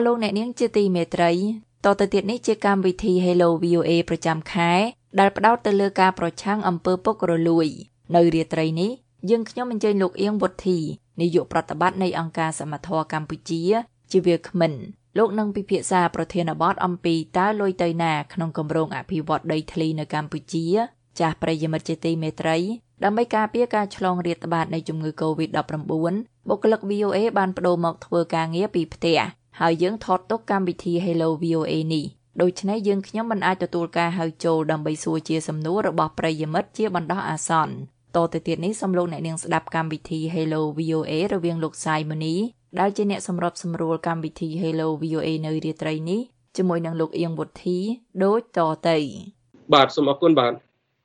អស់លោកអ្នកនាងជាទីមេត្រីតទៅទៀតនេះជាកម្មវិធី Hello VOA ប្រចាំខែ ដែលផ្ដោតទៅលើការប្រឆាំងអំពើពុករលួយ នៅរាត្រីនេះយើងខ្ញុំអញ្ជើញលោកអៀងវុធីនាយកប្រតិបត្តិនៃអង្គការសមត្ថៈកម្ពុជា ជាវាគ្មិនលោកនឹងពិភាក្សាប្រធានបទអំពីតើលុយទៅណាក្នុងគម្រោងអភិវឌ្ឍដីធ្លីនៅកម្ពុជា ចាស់ប្រិយមិត្តជាទីមេត្រីដើម្បីការពារការឆ្លងរាតត្បាតនៃជំងឺ Covid-19 បុគ្គលិក VOA បានបដូរមកធ្វើការងារពីផ្ទះ ហើយយើងថតទុកកម្មវិធី Hello VOA នេះដូច្នេះយើងខ្ញុំមិនអាចទទួលការហៅចូលដើម្បីសួរជាសំណួររបស់ប្រិយមិត្តជាបណ្ដោះអាសន្នតទៅទៀតនេះសូមលោកអ្នកនាងស្ដាប់កម្មវិធី Hello VOA រវាងលោកសាយមនីដែលជាអ្នកសម្របសម្រួលកម្មវិធី Hello VOA នៅរាត្រីនេះជាមួយនឹងលោកអៀងវុធីដូចតទៅបាទសូមអរគុណបាទ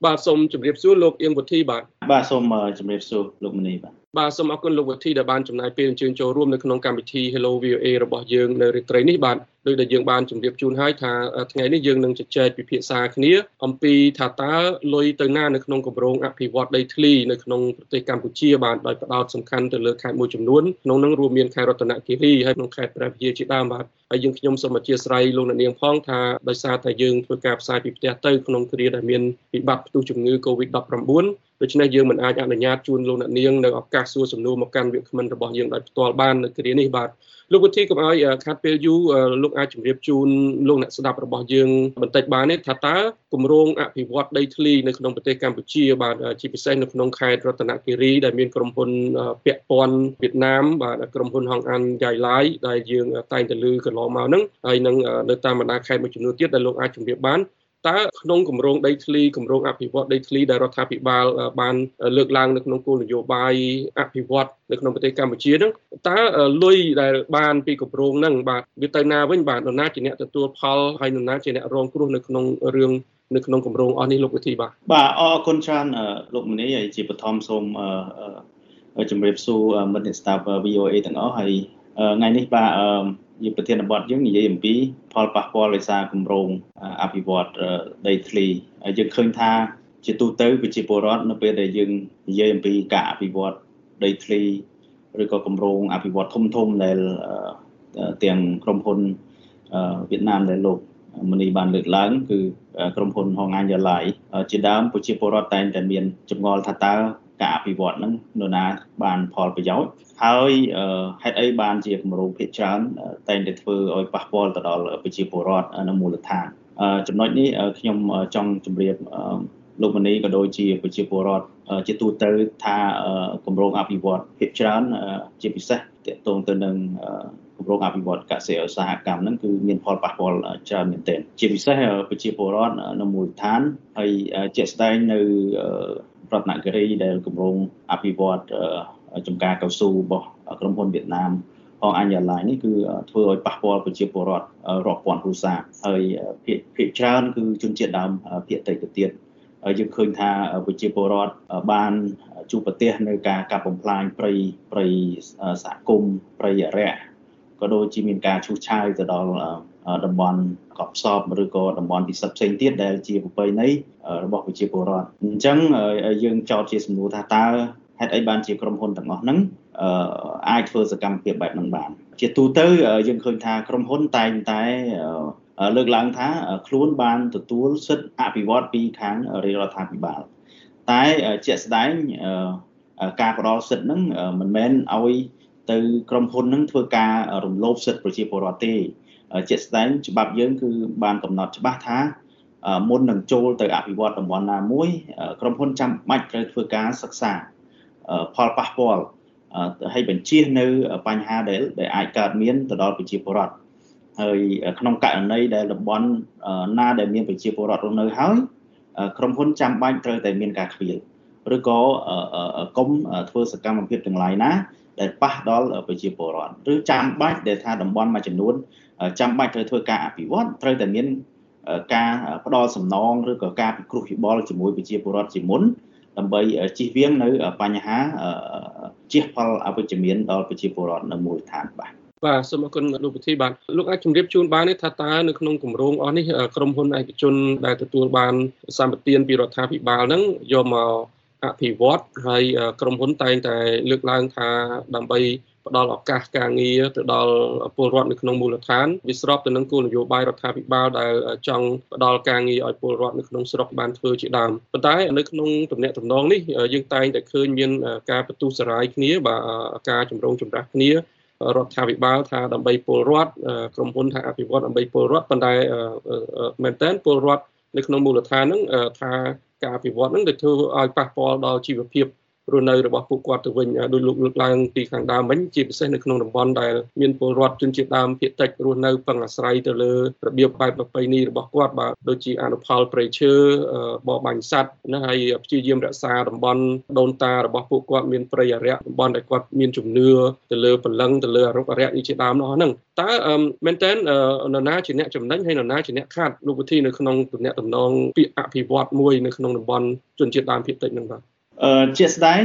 បាទសូមជម្រាបសួរលោកអៀងវុធីបាទបាទសូមជម្រាបសួរលោកមនីបាទ បាទសូមអរគុណលោកវុធីដែលបានចំណាយពេលអញ្ជើញចូលរួមនៅក្នុងកម្មវិធី Hello VOA របស់យើងនៅរាត្រីនេះបាទដោយដែលយើងបានជម្រាបជូនហើយថាថ្ងៃនេះយើងនឹងជជែកពិភាក្សាគ្នាអំពីថាតើលុយទៅណានៅក្នុងគម្រោងអភិវឌ្ឍដីធ្លីនៅក្នុងប្រទេសកម្ពុជាបាទដោយផ្ដោតសំខាន់ទៅលើខេត្តមួយចំនួនក្នុងនោះរួមមានខេត្តរតនគិរីហើយក្នុងខេត្តព្រះវិហារជាដើមបាទហើយយើងខ្ញុំសូមអធិស្ឋានលោកអ្នកនាងផងថាដោយសារតែយើងធ្វើការផ្សាយពីផ្ទះទៅក្នុងគ្រាដែលមានវិបត្តិផ្ទុះជំងឺ Covid-19 ដូច្នេះយើងមិនអាចអនុញ្ញាតជូនលោកអ្នកនាងនៅឱកាសសួរសំណួរមកកាន់វាគ្មិនរបស់យើងដោយផ្ទាល់បាននៅគ្រានេះបាទលោកវិធីកុំឲ្យខាត់ពេលយូរលោកអាចជម្រាបជូនលោកអ្នកស្ដាប់របស់យើងបន្តិចបានទេថាតើគម្រោងអភិវឌ្ឍដីធ្លីនៅក្នុងប្រទេសកម្ពុជាបាទជាពិសេសនៅក្នុងខេត្តរតនគិរីដែលមានក្រុមហ៊ុនពាក់ព័ន្ធវៀតណាមបាទក្រុមហ៊ុនហងអានយ៉ៃឡាយដែលយើងតែងតែលើកន្លងមកហ្នឹងហើយនឹងនៅតាមបណ្ដាខេត្តមួយចំនួនទៀតដែលលោកអាចជម្រាបបាន តើក្នុងគម្រោងដីធ្លីគម្រោងអភិវឌ្ឍដីធ្លីដែលរដ្ឋាភិបាលបានលើកឡើងនៅក្នុងគោលនយោបាយអភិវឌ្ឍនៅក្នុងប្រទេសកម្ពុជាហ្នឹងតើលុយដែលបានពីគម្រោងហ្នឹងបាទវាទៅណាវិញបាទនរណាជាអ្នកទទួលផលហើយនរណាជាអ្នករងគ្រោះនៅក្នុងរឿងនៅក្នុងគម្រោងអស់នេះលោកវិធីបាទបាទអរគុណច្រើនលោកមនីហើយជាបឋមសូមជម្រាបសួរមិត្តអ្នកស្ដាប់ VOA ទាំងអស់ហើយថ្ងៃនេះបាទ ជាប្រធានបទយើងនិយាយអំពីផលប៉ះពាល់ដោយសារគម្រោងអភិវឌ្ឍដីធ្លីយើងឃើញថាជាទូទៅប្រជាពលរដ្ឋនៅពេលដែលយើងនិយាយអំពីការអភិវឌ្ឍដីធ្លីឬក៏គម្រោងអភិវឌ្ឍធំធំដែលទាំងក្រុមហ៊ុនវៀតណាមដែលលោកមនីបានលើកឡើងគឺក្រុមហ៊ុនហងអាញយ៉ាឡៃជាដើមប្រជាពលរដ្ឋតែងតែមានចម្ងល់ថាតើ ការអភិវឌ្ឍហ្នឹងនរណាបានផលប្រយោជន៍ហើយហេតុអីបានជាគម្រោងភាគច្រើនតែងតែធ្វើឲ្យប៉ះពាល់ទៅដល់ប្រជាពលរដ្ឋនៅមូលដ្ឋានចំណុចនេះខ្ញុំចង់ជម្រាបលោកមនីក៏ដូចជាប្រជាពលរដ្ឋជាទូទៅថាគម្រោងអភិវឌ្ឍភាគច្រើនជាពិសេសតកតងទៅនឹង គម្រោងអភិវឌ្ឍកសិឧស្សាហកម្មហ្នឹងគឺមានផលប៉ះពាល់ច្រើនមែនទែនជាពិសេសប្រជាពលរដ្ឋនៅមូលដ្ឋានហើយជាក់ស្ដែងនៅរតនគិរីដែលគម្រោងអភិវឌ្ឍចំការកៅស៊ូរបស់ក្រុមហ៊ុនវៀតណាមផងអញ្ញាឡៃនេះគឺធ្វើឲ្យប៉ះពាល់ប្រជាពលរដ្ឋរាប់ពាន់គ្រួសារហើយភាគភាគច្រើនគឺជនជាតិដើមភាគតិចទៅទៀតយើងឃើញថាប្រជាពលរដ្ឋបានជួបប្រទះនៅការកាប់បំផ្លាញព្រៃព្រៃសហគមន៍ព្រៃអរិយ ក៏ដូចជាមានការឈូសឆាយទៅដល់តំបន់កប់សពឬក៏តំបន់ពិសិដ្ឋផ្សេងទៀតដែលជាប្រពៃណីរបស់ប្រជាពលរដ្ឋអញ្ចឹងយើងចោទជាសំណួរថាតើហេតុអីបានជាក្រុមហ៊ុនទាំងអស់ហ្នឹងអាចធ្វើសកម្មភាពបែបហ្នឹងបាន ជាទូទៅយើងឃើញថាក្រុមហ៊ុនតែងតែលើកឡើងថាខ្លួនបានទទួលសិទ្ធិអភិវឌ្ឍពីខាងរាជរដ្ឋាភិបាលតែជាក់ស្ដែងការផ្ដល់សិទ្ធិហ្នឹងមិនមែនឲ្យ ទៅក្រុមហ៊ុនហ្នឹងធ្វើការរំលោភសិទ្ធិប្រជាពលរដ្ឋទេជាក់ស្ដែងច្បាប់យើងគឺបានកំណត់ច្បាស់ថាមុននឹងចូលទៅអភិវឌ្ឍតំបន់ណាមួយក្រុមហ៊ុនចាំបាច់ត្រូវធ្វើការសិក្សាផលប៉ះពាល់ហើយបញ្ជានៅបញ្ហាដែលដែលអាចកើតមានទៅដល់ប្រជាពលរដ្ឋហើយក្នុងករណីដែលតំបន់ណាដែលមានប្រជាពលរដ្ឋរស់នៅហើយក្រុមហ៊ុនចាំបាច់ត្រូវតែមានការខ្វៀល ឬក៏កុំធ្វើសកម្មភាពទាំងឡាយណា ដែលប៉ះដល់ប្រជាពលរដ្ឋឬចាំបាច់ដែលថាតំបន់មួយចំនួនចាំបាច់ត្រូវធ្វើការអភិវឌ្ឍត្រូវតែមានការផ្ដល់សំណងឬក៏ការពិគ្រោះយោបល់ជាមួយប្រជាពលរដ្ឋជាមុនដើម្បីជៀសវាងនៅបញ្ហាជះផលអវិជ្ជមានដល់ប្រជាពលរដ្ឋនៅមូលដ្ឋានបាទបាទសូមអរគុណលោកវិធីបាទលោកអាចជម្រាបជូនបានទេថាតើនៅក្នុងគម្រោងអស់នេះក្រុមហ៊ុនឯកជនដែលទទួលបានសម្បទានពីរដ្ឋាភិបាលហ្នឹងយកមក អភិវឌ្ឍហើយក្រុមហ៊ុនតែងតែលើកឡើងថាដើម្បីផ្ដល់ឱកាសការងារទៅដល់ពលរដ្ឋនៅក្នុងមូលដ្ឋានវាស្របទៅនឹងគោលនយោបាយរដ្ឋាភិបាលដែលចង់ផ្ដល់ការងារឲ្យពលរដ្ឋនៅក្នុងស្រុកបានធ្វើជាដើមប៉ុន្តែនៅក្នុងទំនាក់ទំនងនេះយើងតែងតែឃើញមានការបន្ទុះសារាយគ្នាបាទការចម្រូងចម្រាសគ្នារដ្ឋាភិបាលថាដើម្បីពលរដ្ឋក្រុមហ៊ុនថាអភិវឌ្ឍដើម្បីពលរដ្ឋប៉ុន្តែមែនតើពលរដ្ឋនៅក្នុងមូលដ្ឋានហ្នឹងថា ការអភិវឌ្ឍហ្នឹងទៅធ្វើឲ្យប៉ះពាល់ដល់ជីវភាព រស់នៅរបស់ពួកគាត់ទៅវិញដោយលោកលើកឡើងពីខាងដើមវិញជាពិសេសនៅក្នុងតំបន់ដែលមានពលរដ្ឋជនជាតិដើមភាគតិចរស់នៅពឹងអាស្រ័យទៅលើរបៀបបែបប្រពៃណីរបស់គាត់បាទដូចជាអនុផលព្រៃឈើបរបាញ់សត្វណាហើយព្យាយាមរក្សាតំបន់ដូនតារបស់ពួកគាត់មានព្រៃអរិយតំបន់ដែលគាត់មានជំនឿទៅលើពលឹងទៅលើអរុបអរិយនេះជាដើមនោះហ្នឹងតើមែនតើនរណាជាអ្នកចំណេញហើយនរណាជាអ្នកខាត់លោកវិធីនៅក្នុងទំនាក់ទំនងពាក្យអភិវឌ្ឍមួយនៅក្នុងតំបន់ជនជាតិដើមភាគតិចហ្នឹងបាទ អឺជាក់ស្ដែង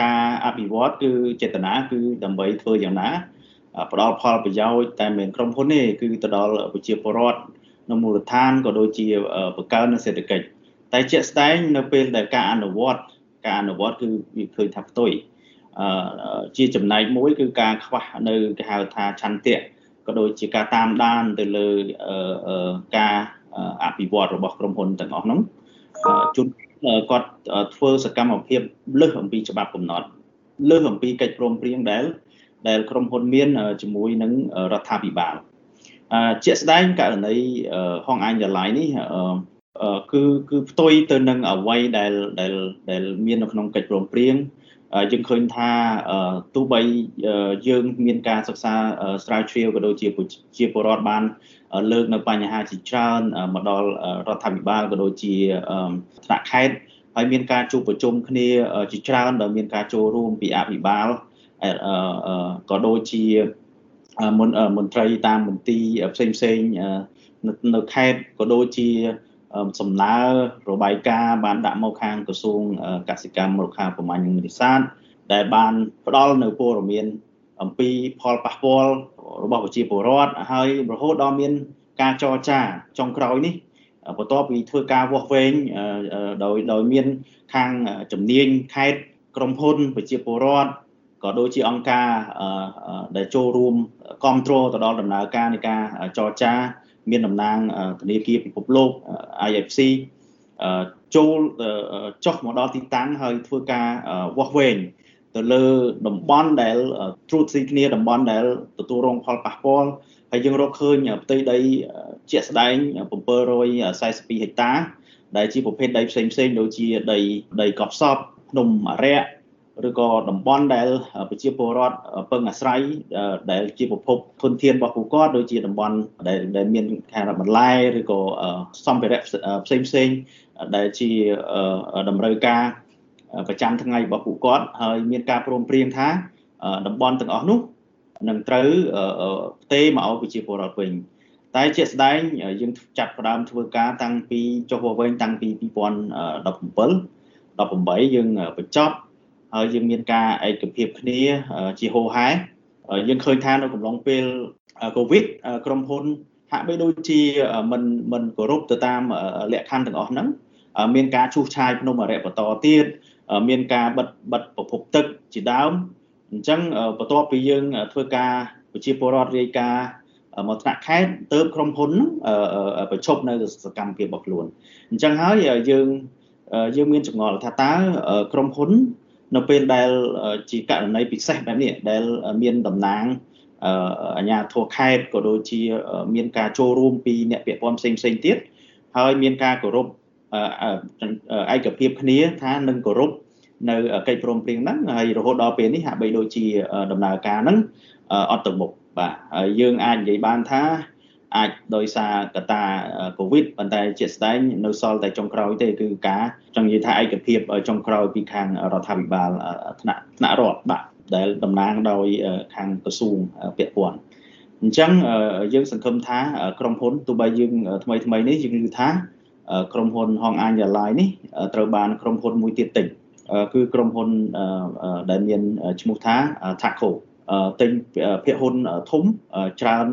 ការអភិវឌ្ឍគឺចេតនាគឺដើម្បីធ្វើយ៉ាងណាផ្ដល់ផលប្រយោជន៍តែមិនក្រុមហ៊ុនទេគឺទៅដល់ប្រជាពលរដ្ឋនៅមូលដ្ឋានក៏ដូចជាបង្កើននៅសេដ្ឋកិច្ចតែជាក់ស្ដែងនៅពេលដែលការអនុវត្តការអនុវត្តគឺវាឃើញថាផ្ទុយអឺជាចំណែកមួយគឺការខ្វះនៅគេហៅថាឆន្ទៈក៏ដូចជាការតាមដានទៅលើការអភិវឌ្ឍរបស់ក្រុមហ៊ុនទាំងអស់នោះជួន គាត់ធ្វើសកម្មភាពលើសអំពីច្បាប់កំណត់លើសអំពីកិច្ចព្រមព្រៀងដែល ដែលក្រុមហ៊ុនមានជាមួយនឹងរដ្ឋាភិបាលជាក់ស្ដែងករណីហងអញ្ញឡាយនេះគឺគឺផ្ទុយទៅនឹងអ្វីដែលដែលដែលមាននៅក្នុងកិច្ចព្រមព្រៀង យើងឃើញថាទោះបីយើងមានការសិក្សាស្រាវជ្រាវក៏ដូចជាជាពលរដ្ឋបាន លើកនៅបញ្ហាជាច្រើនមកដល់រដ្ឋាភិបាលក៏ដូចជាថ្នាក់ខេត្តហើយមានការជួបប្រជុំគ្នាជាច្រើនដែលមានការចូលរួមពីអភិបាលក៏ដូចជាមន្ត្រីតាមមន្ទីរផ្សេងផ្សេងនៅខេត្តក៏ដូចជា សំណើរបាយការណ៍បានដាក់មកខាងក្រសួងកសិកម្មរុក្ខាប្រមាញ់និងនេសាទដែលបានផ្ដល់នៅព័ត៌មានអំពីផលប៉ះពាល់របស់ប្រជាពលរដ្ឋហើយរហូតដល់មានការចរចាចុងក្រោយនេះបន្ទាប់ពីធ្វើការវាស់វែងដោយដោយមានខាងជំនាញខេត្តក្រុមហ៊ុនប្រជាពលរដ្ឋក៏ដូចជាអង្គការដែលចូលរួមគ្រប់គ្រងទៅដល់ដំណើរការនៃការចរចា មានតំណាងធនាគារពិភពលោក IFC ចូលចុះមកដល់ទីតាំងហើយធ្វើការវាស់វែងទៅលើតំបន់ដែលត្រួតស៊ីគ្នាតំបន់ដែលទទួលរងផលប៉ះពាល់ហើយយើងរកឃើញផ្ទៃដីជាក់ស្ដែង742ហិកតា ដែលជាប្រភេទដីផ្សេងផ្សេងដូចជាដីដីកប់សពភ្នំអរិយ ឬក៏តំបន់ដែលប្រជាពលរដ្ឋពឹងអាស្រ័យដែលជាប្រភពធនធានរបស់ពួកគាត់ដូចជាតំបន់ដែលដែលមានការបន្លែឬក៏សម្ភារៈផ្សេងផ្សេងដែលជាតម្រូវការប្រចាំថ្ងៃរបស់ពួកគាត់ហើយមានការព្រមព្រៀងថាតំបន់ទាំងអស់នោះនឹងត្រូវផ្ទេរមកឲ្យប្រជាពលរដ្ឋវិញតែជាក់ស្ដែងយើងចាប់ផ្ដើមធ្វើការតាំងពីចុះវវែងតាំងពី2017 18យើងបញ្ចប់ ហើយយើងមានការឯកភាពគ្នាជាហោហែយើងឃើញថានៅកំឡុងពេលកូវីដក្រុមហ៊ុនហាក់បីដូចជាមិនមិនគោរពទៅតាមលក្ខខណ្ឌទាំងអស់ហ្នឹងមានការឈូសឆាយភ្នំអរិយបន្តទៀតមានការបិទបិទប្រភពទឹកជាដើមអញ្ចឹងបន្ទាប់ពីយើងធ្វើការប្រជាពលរដ្ឋរាយការណ៍មកថ្នាក់ខេត្តទៅក្រុមហ៊ុនប្រឈប់នៅសកម្មភាពរបស់ខ្លួនអញ្ចឹងហើយយើងយើងមានចម្ងល់ថាតើក្រុមហ៊ុន នៅពេលដែលជាករណីពិសេសបែបនេះដែលមានតំណាងអាជ្ញាធរខេត្តក៏ដូចជាមានការចូលរួមពីអ្នកពាក់ព័ន្ធផ្សេងផ្សេងទៀតហើយមានការគោរពឯកភាពគ្នាថានឹងគោរពនៅកិច្ចព្រមព្រៀងហ្នឹងហើយរហូតដល់ពេលនេះហាក់បីដូចជាដំណើរការហ្នឹងអត់ទៅមុខបាទហើយយើងអាចនិយាយបានថា អាចដោយសារកត្តាកូវីដប៉ុន្តែជាក់ស្ដែងនៅសល់តែចុងក្រោយទេគឺការចង់និយាយថាឯកភាពចុងក្រោយពីខាងរដ្ឋាភិបាលថ្នាក់ថ្នាក់រដ្ឋបាទដែលតំណាងដោយខាងក្រសួងពាក់ព័ន្ធអញ្ចឹងយើងសង្ឃឹមថាក្រុមហ៊ុនទោះបីយើងថ្មីថ្មីនេះយើងឮថាក្រុមហ៊ុនហងអាញយ៉ាឡាយនេះត្រូវបានក្រុមហ៊ុនមួយទៀតទិញគឺក្រុមហ៊ុនដែលមានឈ្មោះថា Taco ទិញភាគហ៊ុនធំច្រើន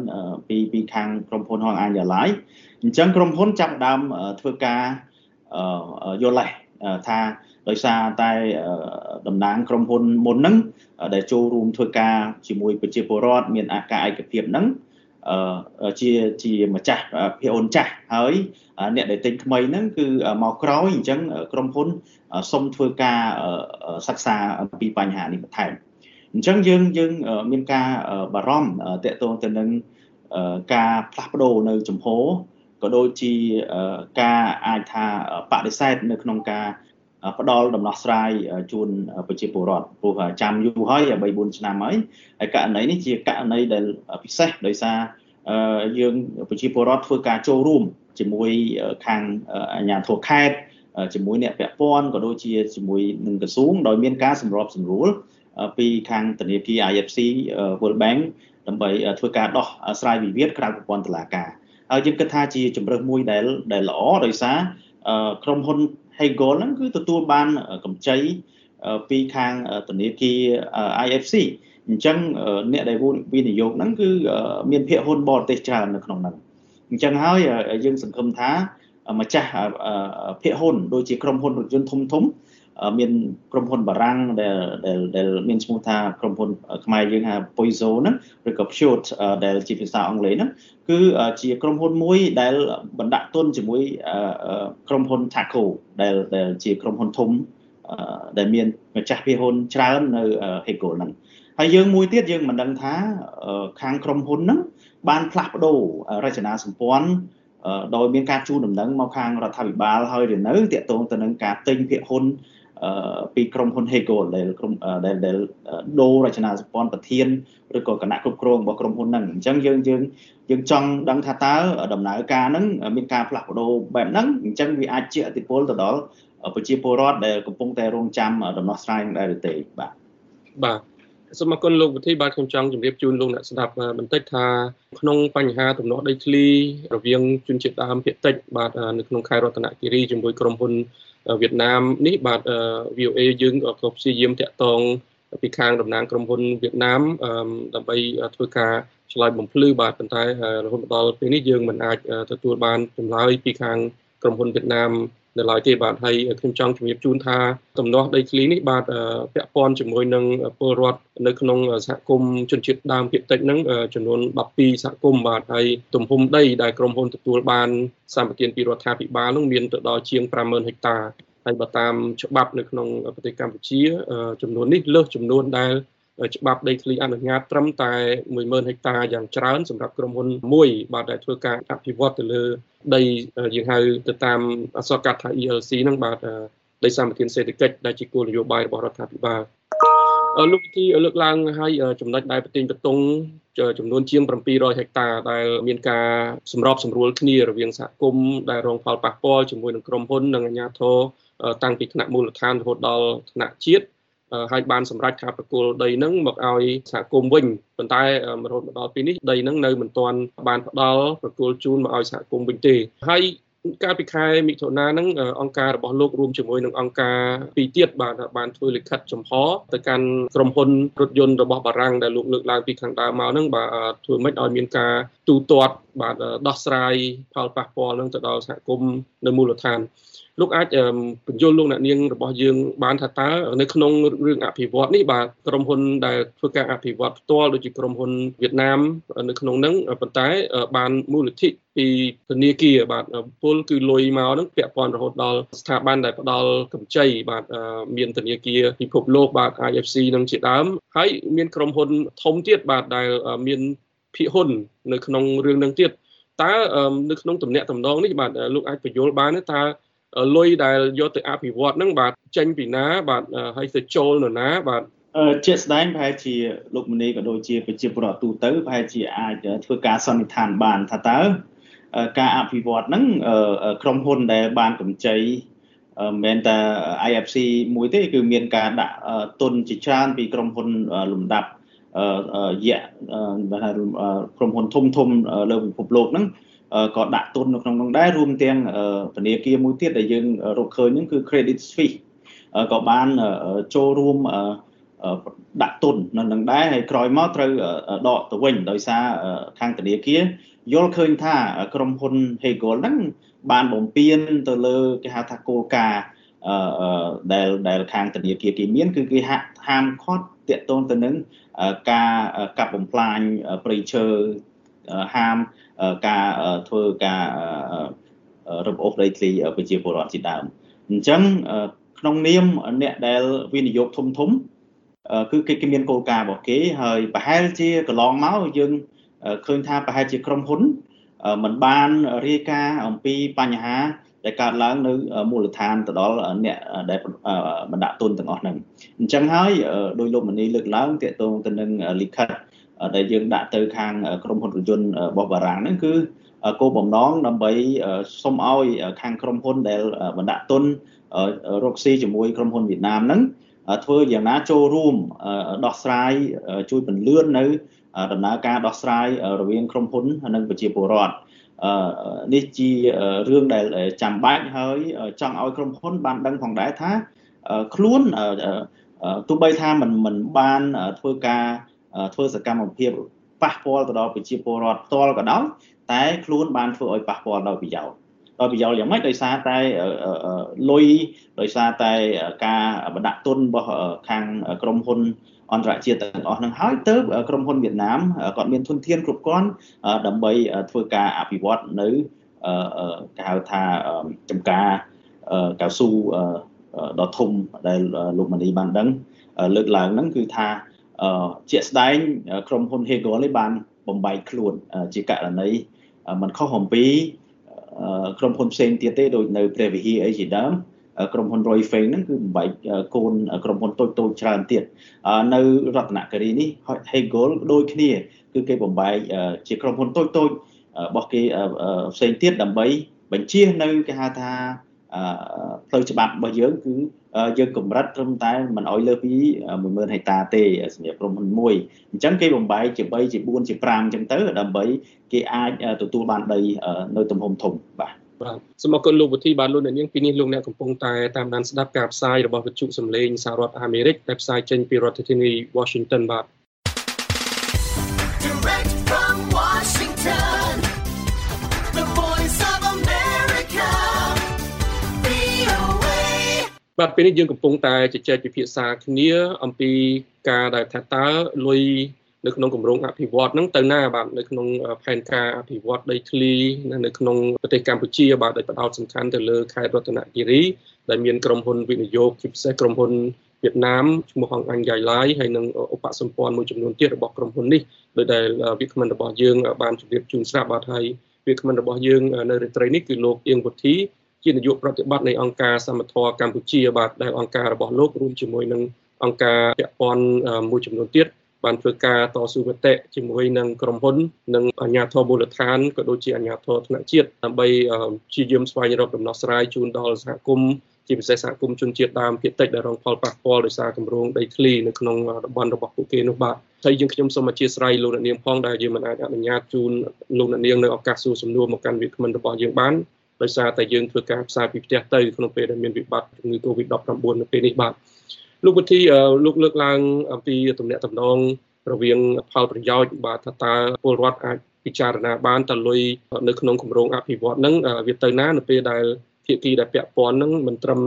ពីពីខាងក្រុមហ៊ុនហងអាញយ៉ាឡាយអញ្ចឹងក្រុមហ៊ុនចាប់ដើមធ្វើការយល់លេសថាដោយសារតែតំណាងក្រុមហ៊ុនមុនហ្នឹងដែលចូលរួមធ្វើការជាមួយប្រជាពលរដ្ឋមានអាការឯកភាពហ្នឹងជាជាម្ចាស់ភាគអូនចាស់ហើយអ្នកដែលទិញថ្មីហ្នឹងគឺមកក្រោយអញ្ចឹងក្រុមហ៊ុនសុំធ្វើការសិក្សាអំពីបញ្ហានេះបន្ថែម អញ្ចឹងយើងយើងមានការបារម្ភតកតងទៅនឹងការផ្លាស់ប្ដូរនៅចំហក៏ដូចជាការអាចថាបដិសេធនៅក្នុងការផ្ដល់ដំណោះស្រាយជូនប្រជាពលរដ្ឋព្រោះចាំយូរហើយ3 4ឆ្នាំហើយហើយករណីនេះជាករណីដែលពិសេសដោយសារយើងប្រជាពលរដ្ឋធ្វើការចូលរួមជាមួយខាងអាជ្ញាធរខេត្តជាមួយអ្នកពាក់ព័ន្ធក៏ដូចជាជាមួយនឹងក្រសួងដោយមានការសម្របសម្រួល ពីខាងធនាគារ IFC World Bank ដើម្បីធ្វើការដោះស្រាយវិវាទក្រៅប្រព័ន្ធតុលាការហើយយើងគិតថាជាជំរើសមួយដែលដែលល្អដោយសារក្រុមហ៊ុន Hegel ហ្នឹងគឺទទួលបានកម្ចីពីខាងធនាគារ IFC អញ្ចឹងអ្នកដែលវិនិយោគហ្នឹងគឺមានភាគហ៊ុនបរទេសច្រើននៅក្នុងហ្នឹងអញ្ចឹងហើយយើងសង្ឃឹមថាម្ចាស់ភាគហ៊ុនដូចជាក្រុមហ៊ុនរថយន្តធំធំ មានក្រុមហ៊ុនបារាំងដែលដែលដែលមានឈ្មោះថាក្រុមហ៊ុនខ្មែរយើងហៅ Poizo ហ្នឹងឬក៏ Pure ដែលជាភាសាអង់គ្លេសហ្នឹងគឺជាក្រុមហ៊ុនមួយដែលបណ្ដាក់ទុនជាមួយក្រុមហ៊ុន Taco ដែលដែលជាក្រុមហ៊ុនធំដែលមានម្ចាស់ភាគហ៊ុនច្រើននៅ Hegel ហ្នឹងហើយយើងមួយទៀតយើងមិនដឹងថាខាងក្រុមហ៊ុនហ្នឹងបានផ្លាស់ប្ដូររចនាសម្ព័ន្ធដោយមានការជួលដំណឹងមកខាងរដ្ឋាភិបាលហើយឬនៅតាក់ទងទៅនឹងការទិញភាគហ៊ុន ពីក្រុមហ៊ុន Hegel ដែលក្រុមដែលដែលដូររចនាសម្ព័ន្ធប្រធានឬក៏គណៈគ្រប់គ្រងរបស់ក្រុមហ៊ុនហ្នឹងអញ្ចឹងយើងយើងយើងចង់ដឹងថាតើដំណើរការហ្នឹងមានការផ្លាស់ប្ដូរបែបហ្នឹងអញ្ចឹងវាអាចជាអតិពលទៅដល់ប្រជាពលរដ្ឋដែលកំពុងតែរងចាំដំណោះស្រាយដែរឬទេបាទបាទសូមអរគុណលោកវិធីបាទខ្ញុំចង់ជម្រាបជូនលោកអ្នកស្ដាប់បន្តិចថាក្នុងបញ្ហាទំនាស់ដីធ្លីរវាងជនជាតិដើមភាគតិចបាទនៅក្នុងខេត្តរតនគិរីជាមួយក្រុមហ៊ុន វៀតណាមនេះបាទ VOA យើងក៏ព្យាយាមតាក់ទងពីខាងតំណាងក្រុមហ៊ុនវៀតណាមដើម្បីធ្វើការឆ្លើយបំភ្លឺបាទប៉ុន្តែរហូតដល់ពេលនេះយើងមិនអាចទទួលបានចម្លើយពីខាងក្រុមហ៊ុនវៀតណាម នៅឡើយទេបាទហើយខ្ញុំចង់ជំរាបជូនថាទំនាស់ដីធ្លីនេះបាទពាក់ព័ន្ធជាមួយនឹងពលរដ្ឋនៅក្នុងសហគមន៍ជនជាតិដើមភាគតិចហ្នឹងចំនួន12សហគមន៍បាទហើយទំហំដីដែលក្រុមហ៊ុនទទួលបានសម្បទានពីរដ្ឋាភិបាលនោះមានទៅដល់ជាង50000ហិកតាហើយបើតាមច្បាប់នៅក្នុងប្រទេសកម្ពុជាចំនួននេះលើសចំនួនដែល ច្បាប់ដីធ្លីអនុញ្ញាតត្រឹមតែ10000ហិកតាយ៉ាងច្រើនសម្រាប់ក្រុមហ៊ុនមួយបាទដែលធ្វើការអភិវឌ្ឍទៅលើដីយើងហៅទៅតាមអក្សរកាត់ថា ELC ហ្នឹងបាទដីសម្បត្តិសេដ្ឋកិច្ចដែលជាគោលនយោបាយរបស់រដ្ឋាភិបាលលោកវិធីលើកឡើងឲ្យចំណុចដែលប្រទេសបតុងចំនួនជាង700ហិកតាដែលមានការសម្របសម្រួលគ្នារវាងសហគមន៍ដែលរងផលប៉ះពាល់ជាមួយនឹងក្រុមហ៊ុននិងអាជ្ញាធរតាំងពីថ្នាក់មូលដ្ឋានរហូតដល់ថ្នាក់ជាតិ ហើយបានសម្រេចការប្រគល់ដីហ្នឹងមកឲ្យសហគមន៍វិញប៉ុន្តែរហូតមកដល់ពេលនេះដីហ្នឹងនៅមិនទាន់បានផ្ដល់ប្រគល់ជូនមកឲ្យសហគមន៍វិញទេហើយកាលពីខែមិថុនាហ្នឹងអង្គការរបស់លោករួមជាមួយនឹងអង្គការពីរទៀតបាទបានធ្វើលិខិតចំហទៅកាន់ក្រុមហ៊ុនរថយន្តរបស់បារាំងដែលលោកលើកឡើងពីខាងដើមមកហ្នឹងបាទធ្វើម៉េចឲ្យមានការទូទាត់បាទដោះស្រាយផលប៉ះពាល់ហ្នឹងទៅដល់សហគមន៍នៅមូលដ្ឋាន លោកអាចបញ្យល់លោកអ្នកនាងរបស់យើងបានថាតើនៅក្នុងរឿងអភិវឌ្ឍនេះបាទក្រុមហ៊ុនដែលធ្វើការអភិវឌ្ឍផ្ទាល់ដូចជាក្រុមហ៊ុនវៀតណាមនៅក្នុងហ្នឹងប៉ុន្តែបានមូលនិធិពីធនាគារបាទពលគឺលុយមកហ្នឹងពាក់ព័ន្ធរហូតដល់ស្ថាប័នដែលផ្ដល់កម្ចីបាទមានធនាគារពិភពលោកបាទ IFC នឹងជាដើមហើយមានក្រុមហ៊ុនធំទៀតបាទដែលមានភាគហ៊ុននៅក្នុងរឿងហ្នឹងទៀតតើនៅក្នុងតំណែងតំណងនេះបាទលោកអាចបញ្យល់បានតើ លុយដែលយកទៅអភិវឌ្ឍហ្នឹងបាទចេញពីណាបាទហើយទៅចូលនរណាបាទជាស្ដែងប្រហែលជាលោកមនីក៏ដូចជាប្រជាពលរដ្ឋទូទៅប្រហែលជាអាចធ្វើការសន្និដ្ឋានបានថាតើការអភិវឌ្ឍហ្នឹងក្រុមហ៊ុនដែលបានកម្ចីមិនមែនតែ IFC មួយទេគឺមានការដាក់ទុនជាច្រើនពីក្រុមហ៊ុនលំដាប់យៈក្រុមហ៊ុនធំធំលើពិភពលោកហ្នឹង ក៏ដាក់ទុននៅក្នុងនោះដែររួមទាំងធនាគារមួយទៀតដែលយើងរកឃើញហ្នឹងគឺ Credit Suisse ក៏បានចូលរួមដាក់ទុននៅនឹងដែរហើយក្រោយមកត្រូវដកទៅវិញដោយសារខាងធនាគារយល់ឃើញថាក្រុមហ៊ុន Hegel ហ្នឹងបានបំពេញទៅលើគេហៅថាគោលការណ៍អឺដែលដែលខាងធនាគារគេមានគឺគេហាក់ហាមឃាត់តាក់ទងទៅនឹងការកាប់បំផ្លាញព្រៃឈើហាម ការធ្វើការរំអូសដីធ្លីប្រជាពលរដ្ឋជាដើមអញ្ចឹងក្នុងនាមអ្នកដែលវិនិយោគធំធំគឺគេគេមានគោលការណ៍របស់គេហើយប្រហែលជាកន្លងមកយើងឃើញថាប្រហែលជាក្រុមហ៊ុនมันបានរាយការណ៍អំពីបញ្ហាដែលកើតឡើងនៅមូលដ្ឋានទៅដល់អ្នកដែលបណ្ដាក់ទុនទាំងអស់ហ្នឹងអញ្ចឹងហើយដោយលោកមនីលើកឡើងទាក់ទងទៅនឹងលិខិត ដែលយើងដាក់ទៅខាងក្រុមហ៊ុនរថយន្តរបស់បារាំងហ្នឹងគឺគោលបំណងដើម្បីសុំឲ្យខាងក្រុមហ៊ុនដែលបណ្ដាក់ទុនរកស៊ីជាមួយក្រុមហ៊ុនវៀតណាមហ្នឹងធ្វើយ៉ាងណាចូលរួមដោះស្រាយជួយពន្លឿននៅដំណើរការដោះស្រាយរវាងក្រុមហ៊ុននិងប្រជាពលរដ្ឋនេះជារឿងដែលចាំបាច់ហើយចង់ឲ្យក្រុមហ៊ុនបានដឹងផងដែរថាខ្លួនទោះបីថាมันមិនបានធ្វើការ ធ្វើសកម្មភាពប៉ះពាល់ទៅដល់ប្រជាពលរដ្ឋផ្ទាល់ក៏ដោយតែខ្លួនបានធ្វើឲ្យប៉ះពាល់ដល់ប្រយោជន៍ដោយប្រយោជន៍យ៉ាងម៉េចដោយសារតែលុយដោយសារតែការបណ្ដាក់ទុនរបស់ខាងក្រុមហ៊ុនអន្តរជាតិទាំងអស់នឹងហើយទៅក្រុមហ៊ុនវៀតណាមគាត់មានធនធានគ្រប់គ្រាន់ដើម្បីធ្វើការអភិវឌ្ឍនៅគេហៅថាចំការកៅស៊ូដ៏ធំដែលលោកមនីបានដឹងលើកឡើងហ្នឹងគឺថា ជាក់ស្ដែងក្រុមហ៊ុន Hegel នេះបានបំបែកខ្លួនជាករណីมันខុសអំពីក្រុមហ៊ុនផ្សេងទៀតទេដូចនៅព្រះវិហារអីជាដើមក្រុមហ៊ុន Roy Feng ហ្នឹងគឺបំបែកកូនក្រុមហ៊ុនតូចតូចច្រើនទៀតនៅរតនគិរីនេះ Hegel ដូចគ្នាគឺគេបំបែកជាក្រុមហ៊ុនតូចតូចរបស់គេផ្សេងទៀតដើម្បីបញ្ជានៅគេហៅថា ផ្លូវច្បាប់របស់យើងគឺយើងកម្រិតត្រឹមតែមិនអោយលើសពី10000ហិកតាទេសម្រាប់ក្រុមហ៊ុនមួយអញ្ចឹងគេបំបែកជា3ជា4ជា5អញ្ចឹងទៅដើម្បីគេអាចទទួលបានដីនៅទំហំធំបាទបាទសូមអរគុណលោកវិធីបាទលោកអ្នកនាងពីនេះលោកអ្នកកំពុងតែតាមដានស្ដាប់ការផ្សាយរបស់វិទ្យុសំឡេងសហរដ្ឋអាមេរិកដែលផ្សាយចេញពីរដ្ឋធានី Washington បាទ បាទពេលនេះយើងកំពុងតែជជែកពិភាក្សាគ្នា អំពីការដែលថាតើលុយនៅក្នុងគម្រោងអភិវឌ្ឍហ្នឹងទៅណាបាទនៅក្នុងផែនការអភិវឌ្ឍដីធ្លីនៅក្នុងប្រទេសកម្ពុជាបាទដែលផ្ដោតសំខាន់ទៅលើខេត្តរតនគិរីដែលមានក្រុមហ៊ុនវិនិយោគជាពិសេសក្រុមហ៊ុនវៀតណាមឈ្មោះហងអញយ៉ៃឡាយហើយនិងឧបសម្ព័ន្ធមួយចំនួនទៀតរបស់ក្រុមហ៊ុននេះដោយដែលវាគ្មិនរបស់យើងបានជម្រាបជូនស្រាប់បាទហើយវាគ្មិនរបស់យើងនៅរាត្រីនេះគឺលោកអៀងវុធី ជានាយកប្រតិបត្តិនៃអង្គការសមត្ថៈកម្ពុជាបាទដែលអង្គការរបស់លោករួមជាមួយនឹងអង្គការពាក់ព័ន្ធមួយចំនួនទៀតបានធ្វើការតស៊ូមតិជាមួយនឹងក្រុមហ៊ុននិងអាជ្ញាធរមូលដ្ឋានក៏ដូចជាអាជ្ញាធរថ្នាក់ជាតិដើម្បីព្យាយាមស្វែងរកដំណោះស្រាយជូនដល់សហគមន៍ជាពិសេសសហគមន៍ជនជាតិដើមភាគតិចដែលរងផលប៉ះពាល់ដោយសារគម្រោងដីធ្លីនៅក្នុងតំបន់របស់ពួកគេនោះបាទហើយយើងខ្ញុំសូមអធិស្ឋានលោកអ្នកនាងផងដែលយើងមិនអាចអនុញ្ញាតជូនលោកអ្នកនាងនៅឱកាសសួរសំណួរមកកាន់វាគ្មិនរបស់យើងបាន ដោយសារតែយើងធ្វើការផ្សាយពីផ្ទះទៅក្នុងពេលដែលមានវិបត្តិជំងឺ Covid-19 នៅពេលនេះបាទលោកវិធីលោកលើកឡើងអំពីទំនាក់ទំនងរវាងផលប្រយោជន៍បាទថាតើពលរដ្ឋអាចពិចារណាបានតលុយនៅក្នុងគម្រោងអភិវឌ្ឍហ្នឹងវាទៅណានៅពេលដែលភាគីដែលពាក់ព័ន្ធហ្នឹងមិនត្រឹម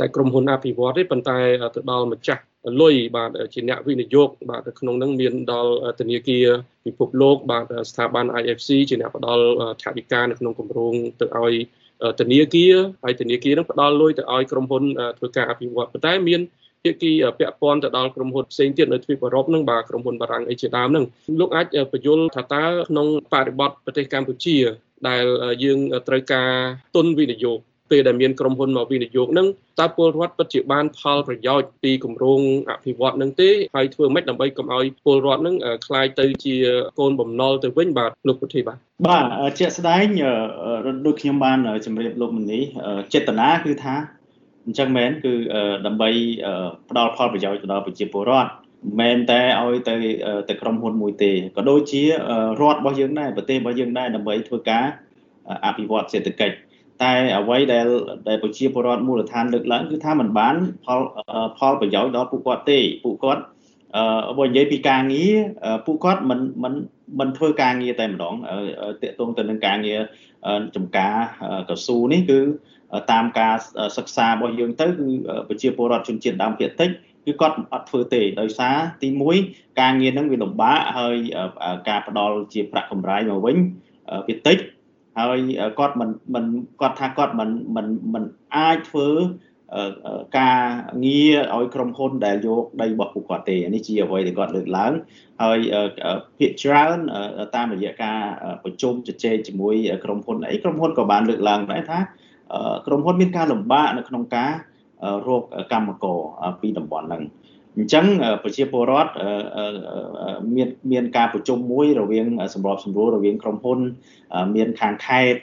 តែក្រុមហ៊ុនអភិវឌ្ឍទេប៉ុន្តែទៅដល់ម្ចាស់ លុយបាទជាអ្នកវិនិយោគបាទក្នុងហ្នឹងមានដល់ធនាគារពិភពលោកបាទស្ថាប័ន IFC ជាអ្នកផ្ដល់ថវិកានៅក្នុងគម្រោងទៅឲ្យធនាគារហើយធនាគារហ្នឹងផ្ដល់លុយទៅឲ្យក្រុមហ៊ុនធ្វើការអភិវឌ្ឍប៉ុន្តែមានភាគីពាក់ព័ន្ធទៅដល់ក្រុមហ៊ុនផ្សេងទៀតនៅទ្វីបអឺរ៉ុបហ្នឹងបាទក្រុមហ៊ុនបារាំងអីជាដើមហ្នឹងលោកអាចបញ្យល់ថាតើក្នុងបរិបទប្រទេសកម្ពុជាដែលយើងត្រូវការទុនវិនិយោគ ពេលដែលមានក្រុមហ៊ុនមកវិនិយោគនឹងតើពលរដ្ឋពិតជាបានផលប្រយោជន៍ពីគម្រោងអភិវឌ្ឍនឹងទេហើយធ្វើម៉េចដើម្បីកុំឲ្យពលរដ្ឋនឹងคล้ายទៅជាកូនបំណុលទៅវិញបាទលោកពុទ្ធិបាទបាទជាក់ស្ដែងដូចខ្ញុំបានជម្រាបលោកមនីចេតនាគឺថាអញ្ចឹងមែនគឺដើម្បីផ្ដល់ផលប្រយោជន៍ទៅដល់ប្រជាពលរដ្ឋមែនតែឲ្យទៅទៅក្រុមហ៊ុនមួយទេក៏ដូចជារដ្ឋរបស់យើងដែរប្រទេសរបស់យើងដែរដើម្បីធ្វើការអភិវឌ្ឍសេដ្ឋកិច្ច តែអ្វីដែលដែលប្រជាពលរដ្ឋមូលដ្ឋានលើកឡើងគឺថាมันបានផលផលប្រយោជន៍ដល់ពួកគាត់ទេពួកគាត់អឺបើនិយាយពីការងារពួកគាត់មិនមិនមិនធ្វើការងារតែម្ដងតាក់ទងទៅនឹងការងារចំការកស៊ូនេះគឺតាមការសិក្សារបស់យើងទៅគឺប្រជាពលរដ្ឋជនជាតិដើមភាគតិចគឺគាត់អត់ធ្វើទេដោយសារទី1ការងារហ្នឹងវាលំបាកហើយការផ្ដល់ជាប្រាក់កម្រៃមកវិញវាតិច ហើយគាត់មិនមិនគាត់ថាគាត់មិនមិនមិនអាចធ្វើការងារឲ្យក្រុមហ៊ុនដែលយកដីរបស់ពួកគាត់ទេនេះជាអ្វីដែលគាត់លើកឡើងហើយភាគច្រើនតាមរយៈការប្រជុំជជែកជាមួយក្រុមហ៊ុនអីក្រុមហ៊ុនក៏បានលើកឡើងដែរថាក្រុមហ៊ុនមានការលំបាកនៅក្នុងការរកកម្មករពីតំបន់ហ្នឹង អញ្ចឹងប្រជាពលរដ្ឋមានមានការប្រជុំមួយរវាងសម្របសម្រួលរវាងក្រុមហ៊ុន មានខាងខេត្ត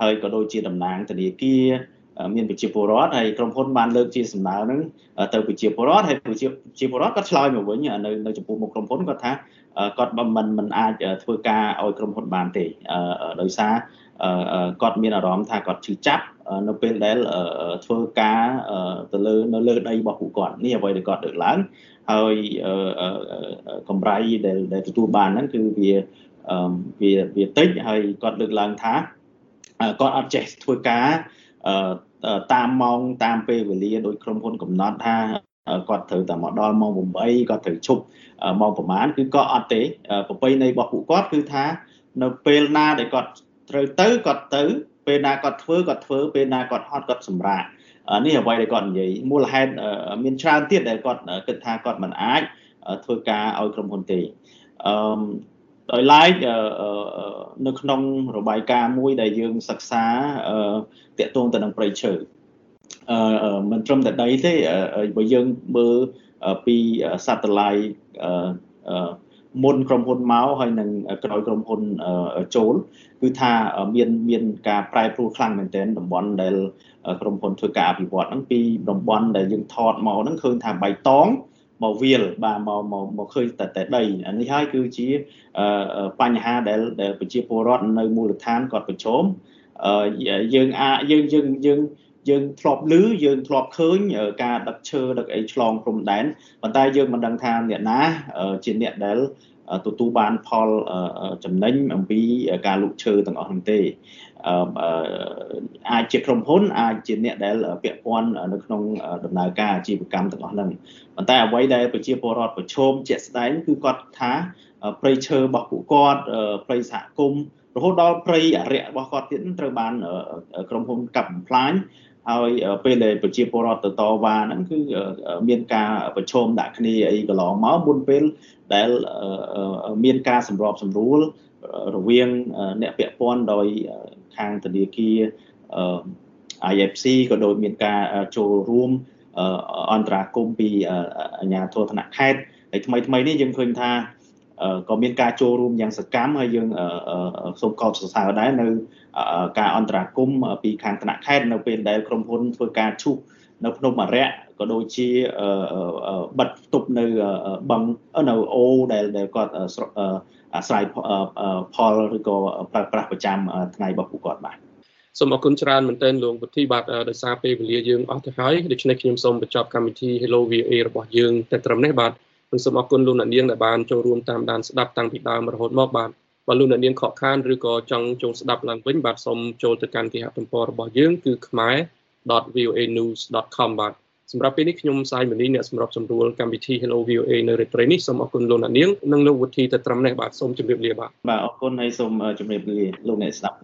ហើយក៏ដូចជាតំណាងធនាគារមានប្រជាពលរដ្ឋហើយក្រុមហ៊ុនបានលើកជាសំណើហ្នឹងទៅប្រជាពលរដ្ឋហើយប្រជាប្រជាពលរដ្ឋក៏ឆ្លើយមកវិញនៅនៅចំពោះមុខក្រុមហ៊ុនគាត់ថាគាត់មិនមិនអាចធ្វើការឲ្យក្រុមហ៊ុនបានទេដោយសារគាត់មានអារម្មណ៍ថាគាត់ឈឺចាប់ នៅពេលដែលធ្វើការទៅលើនៅលើដីរបស់ពួកគាត់នេះអ្វីដែលគាត់លើកឡើងហើយកម្រៃដែលដែលទទួលបានហ្នឹងគឺវាវាវាតិចហើយគាត់លើកឡើងថាគាត់អត់ចេះធ្វើការតាមម៉ោងតាមពេលវេលាដោយក្រុមហ៊ុនកំណត់ថាគាត់ត្រូវតែមកដល់ម៉ោង8គាត់ត្រូវឈប់ម៉ោងប្រហែលគឺក៏អត់ទេប្រពៃណីរបស់ពួកគាត់គឺថានៅពេលណាដែលគាត់ត្រូវទៅគាត់ទៅ ពេលណាគាត់ធ្វើគាត់ធ្វើពេលណាគាត់ហត់គាត់សម្រាកនេះអ្វីដែលគាត់និយាយមូលហេតុមានច្រើនទៀតដែលគាត់គិតថាគាត់មិនអាចធ្វើការឲ្យក្រុមហ៊ុនទេអឺដោយឡែកនៅក្នុងរបាយការណ៍មួយដែលយើងសិក្សាតាក់ទងទៅនឹងប្រៃឈើអឺមិនត្រឹមតែដីទេបើយើងមើលពី satellite អឺ មុនក្រុមហ៊ុនមកហើយនឹងក្រោយក្រុមហ៊ុនចូលគឺថាមានមានការប្រែប្រួលខ្លាំងមែនទែនតំបន់ដែលក្រុមហ៊ុនធ្វើការអភិវឌ្ឍហ្នឹងពីតំបន់ដែលយើងថតមកហ្នឹងឃើញថាបៃតងមកវាលបាទមកមកមកឃើញតែតែដីអានេះហើយគឺជាបញ្ហាដែលដែលប្រជាពលរដ្ឋនៅមូលដ្ឋានគាត់ប្រឈមយើងអាចយើងយើងយើង យើងធ្លាប់ឮយើងធ្លាប់ឃើញការដឹកឈើដឹកអីឆ្លងព្រំដែនប៉ុន្តែយើងមិនដឹងថាអ្នកណាជាអ្នកដែលទទួលបានផលចំណេញអំពីការលក់ឈើទាំងអស់នោះទេអាចជាក្រុមហ៊ុនអាចជាអ្នកដែលពាក់ព័ន្ធនៅក្នុងដំណើរការអាជីវកម្មទាំងអស់ហ្នឹងប៉ុន្តែអ្វីដែលប្រជាពលរដ្ឋប្រឈមជាក់ស្ដែងគឺគាត់ថាព្រៃឈើរបស់ពួកគាត់ព្រៃសហគមន៍រហូតដល់ព្រៃអរិយរបស់គាត់ទៀតត្រូវបានក្រុមហ៊ុនកាប់បំផ្លាញ ហើយពេលដែលប្រជាពលរដ្ឋទៅតវ៉ាហ្នឹងគឺមានការប្រឈមដាក់គ្នាអីកន្លងមកមុនពេលដែលមានការសម្របសម្រួលរវាងអ្នកពាក់ព័ន្ធដោយខាងធនាគារ IFC ក៏ដូចមានការចូលរួមអន្តរាគមពីអាជ្ញាធរថ្នាក់ខេត្តហើយថ្មីថ្មីនេះយើងឃើញថាក៏មានការចូលរួមយ៉ាងសកម្មហើយយើងសូមកោតសរសើរដែរនៅ ការអន្តរាគមពីខាងថ្នាក់ខេត្តនៅពេលដែលក្រុមហ៊ុនធ្វើការឈូសនៅភ្នំអរិយក៏ដូចជាបិទទប់នៅបឹងនៅអូដែលដែលគាត់អាស្រ័យផលឬក៏ប្រើប្រាស់ប្រចាំថ្ងៃរបស់ពួកគាត់បាទសូមអរគុណច្រើនមែនទែនលោកពុទ្ធីបាទដោយសារពេលវេលាយើងអស់ទៅហើយដូច្នេះខ្ញុំសូមបញ្ចប់កម្មវិធី Hello VA របស់យើងតែត្រឹមនេះបាទនិងសូមអរគុណលោកអ្នកនាងដែលបានចូលរួមតាមដានស្ដាប់តាំងពីដើមរហូតមកបាទ បើលោកអ្នកនាងខកខានឬក៏ចង់ចូលស្ដាប់ឡើងវិញបាទសូមចូលទៅកាន់គេហទំព័ររបស់យើងគឺ khmer.voanews.com បាទសម្រាប់ពេលនេះខ្ញុំសាយមនីអ្នកសម្របសម្រួលកម្មវិធី Hello VOA នៅរាត្រីនេះសូមអរគុណលោកអ្នកនាងនិងលោកវុធីទៅត្រឹមនេះបាទសូមជម្រាបលាបាទបាទអរគុណហើយសូមជម្រាបលាលោកអ្នកស្ដាប់